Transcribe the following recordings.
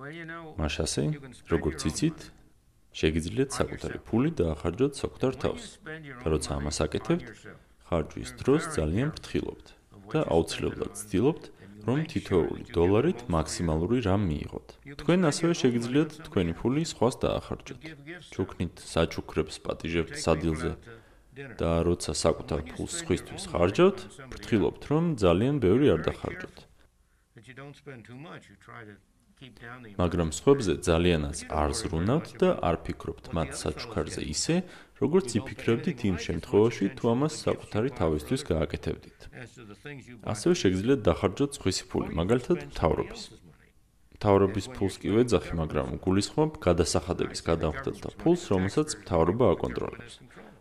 მაშასე, როგორც იცით, შეგიძლიათ საკუთარი ფული დაახარჯოთ საკუთარ თავს. და როცა ამას აკეთებთ, ხარჯვის დროს ძალიან ფრთხილობთ და აუცილებლად ცდილობთ, რომ თითოეული დოლარით მაქსიმალური რამ მიიღოთ. თქვენ ასევე შეგიძლიათ თქვენი ფული სხვას დაახარჯოთ. ჩუქნით საჩუქრებს პატიჟებთ სადილზე და როცა საკუთარ ფულს სხვისთვის ხარჯავთ, ფრთხილობთ, რომ ძალიან ბევრი არ დახარჯოთ. მაგრამ სხვებზე ძალიანაც არ ზრუნავთ და არ ფიქრობთ მათ საჩუქარზე ისე, როგორც იფიქრებდით იმ შემთხვევაში, თუ ამას საკუთარი თავისთვის გააკეთებდით. ასევე შეგიძლიათ დახარჯოთ სხვისი ფული, მაგალითად, მთავრობის. მთავრობის ფულს კი ვეძახი, მაგრამ გულისხმობ გადასახადების გადამხდელთა ფულს, რომელსაც მთავრობა აკონტროლებს.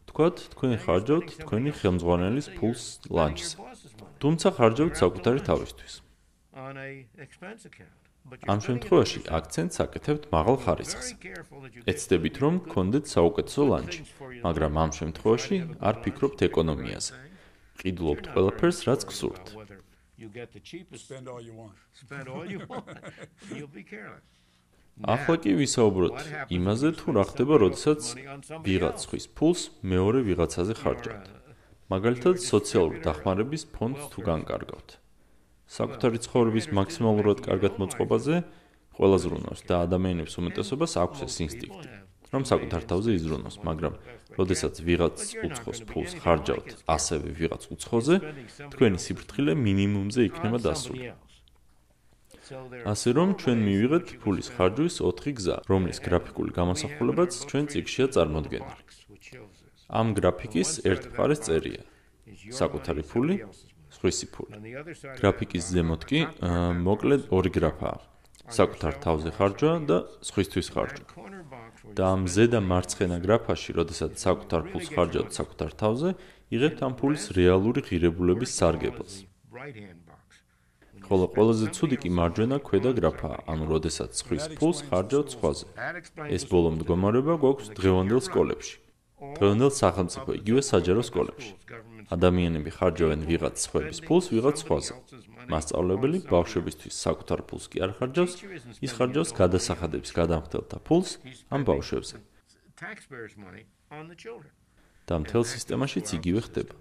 თქვათ, თქვენ ხარჯავთ თქვენი ხელმძღვანელის ფულს ლანჩზე. თუმცა ხარჯავთ საკუთარი თავისთვის. ამ შემთხვევაში აქცენტს აკეთებთ მაღალ ხარისხს. ეცდებით რომ გქონდეთ საუკეთესო ლანჩი, მაგრამ ამ შემთხვევაში არ ფიქრობთ ეკონომიაზე. ყიდულობთ ყველაფერს, რაც გსურთ. ახლა კი ვისაუბროთ. იმაზე, თუ რა ხდება, როდესაც ვიღაც ხვის ფულს მეორე ვიღაცაზე ხარჯავთ. მაგალითად, სოციალური დახმარების ფონდს თუ განკარგავთ. საკუთარი ცხოვრების მაქსიმალურად კარგად მოწყობაზე ყველა ზრუნავს და ადამიანებს უმეტესობას აქვს ეს ინსტინქტი რომ საკუთარ თავზე იზრუნოს მაგრამ როდესაც ვიღაც უცხოს ფულს ხარჯავთ ასევე ვიღაც უცხოზე თქვენი სიფრთხილე მინიმუმზე იქნება დასული. ასე რომ ჩვენ მივიღეთ ფულის ხარჯვის 4 გზა რომლის გრაფიკული გამოსახულებაც ჩვენ წიგშია წარმოდგენილი. ამ გრაფიკის ერთ მხარეს წერია. საკუთარი ფული სხვისი ფული. გრაფიკის ზემოთ კი მოკლედ ორი გრაფაა. საკუთარ თავზე ხარჯვა და სხვისთვის ხარჯვა. და ამ ზედა მარცხენა გრაფაში, როდესაც საკუთარ ფულს ხარჯავთ საკუთარ თავზე, იღებთ ამ ფულის რეალური ღირებულების სარგებელს. ხოლო ყველაზე ცუდი კი მარჯვენა ქვედა გრაფაა, ანუ როდესაც სხვის ფულს ხარჯავთ სხვაზე. ეს ბოლო მდგომარეობა გვაქვს დღევანდელ სკოლებში. დღევანდელ სახელმწიფო იგივე საჯარო სკოლებში. ადამიანები ხარჯავენ ვიღაც სხვების ფულს ვიღაც სხვაზე. მასწავლებელი ბავშვებისთვის საკუთარ ფულს კი არ ხარჯავს, ის ხარჯავს გადასახადების გადამხდელთა ფულს ამ ბავშვებზე. და მთელ სისტემაშიც იგივე ხდება.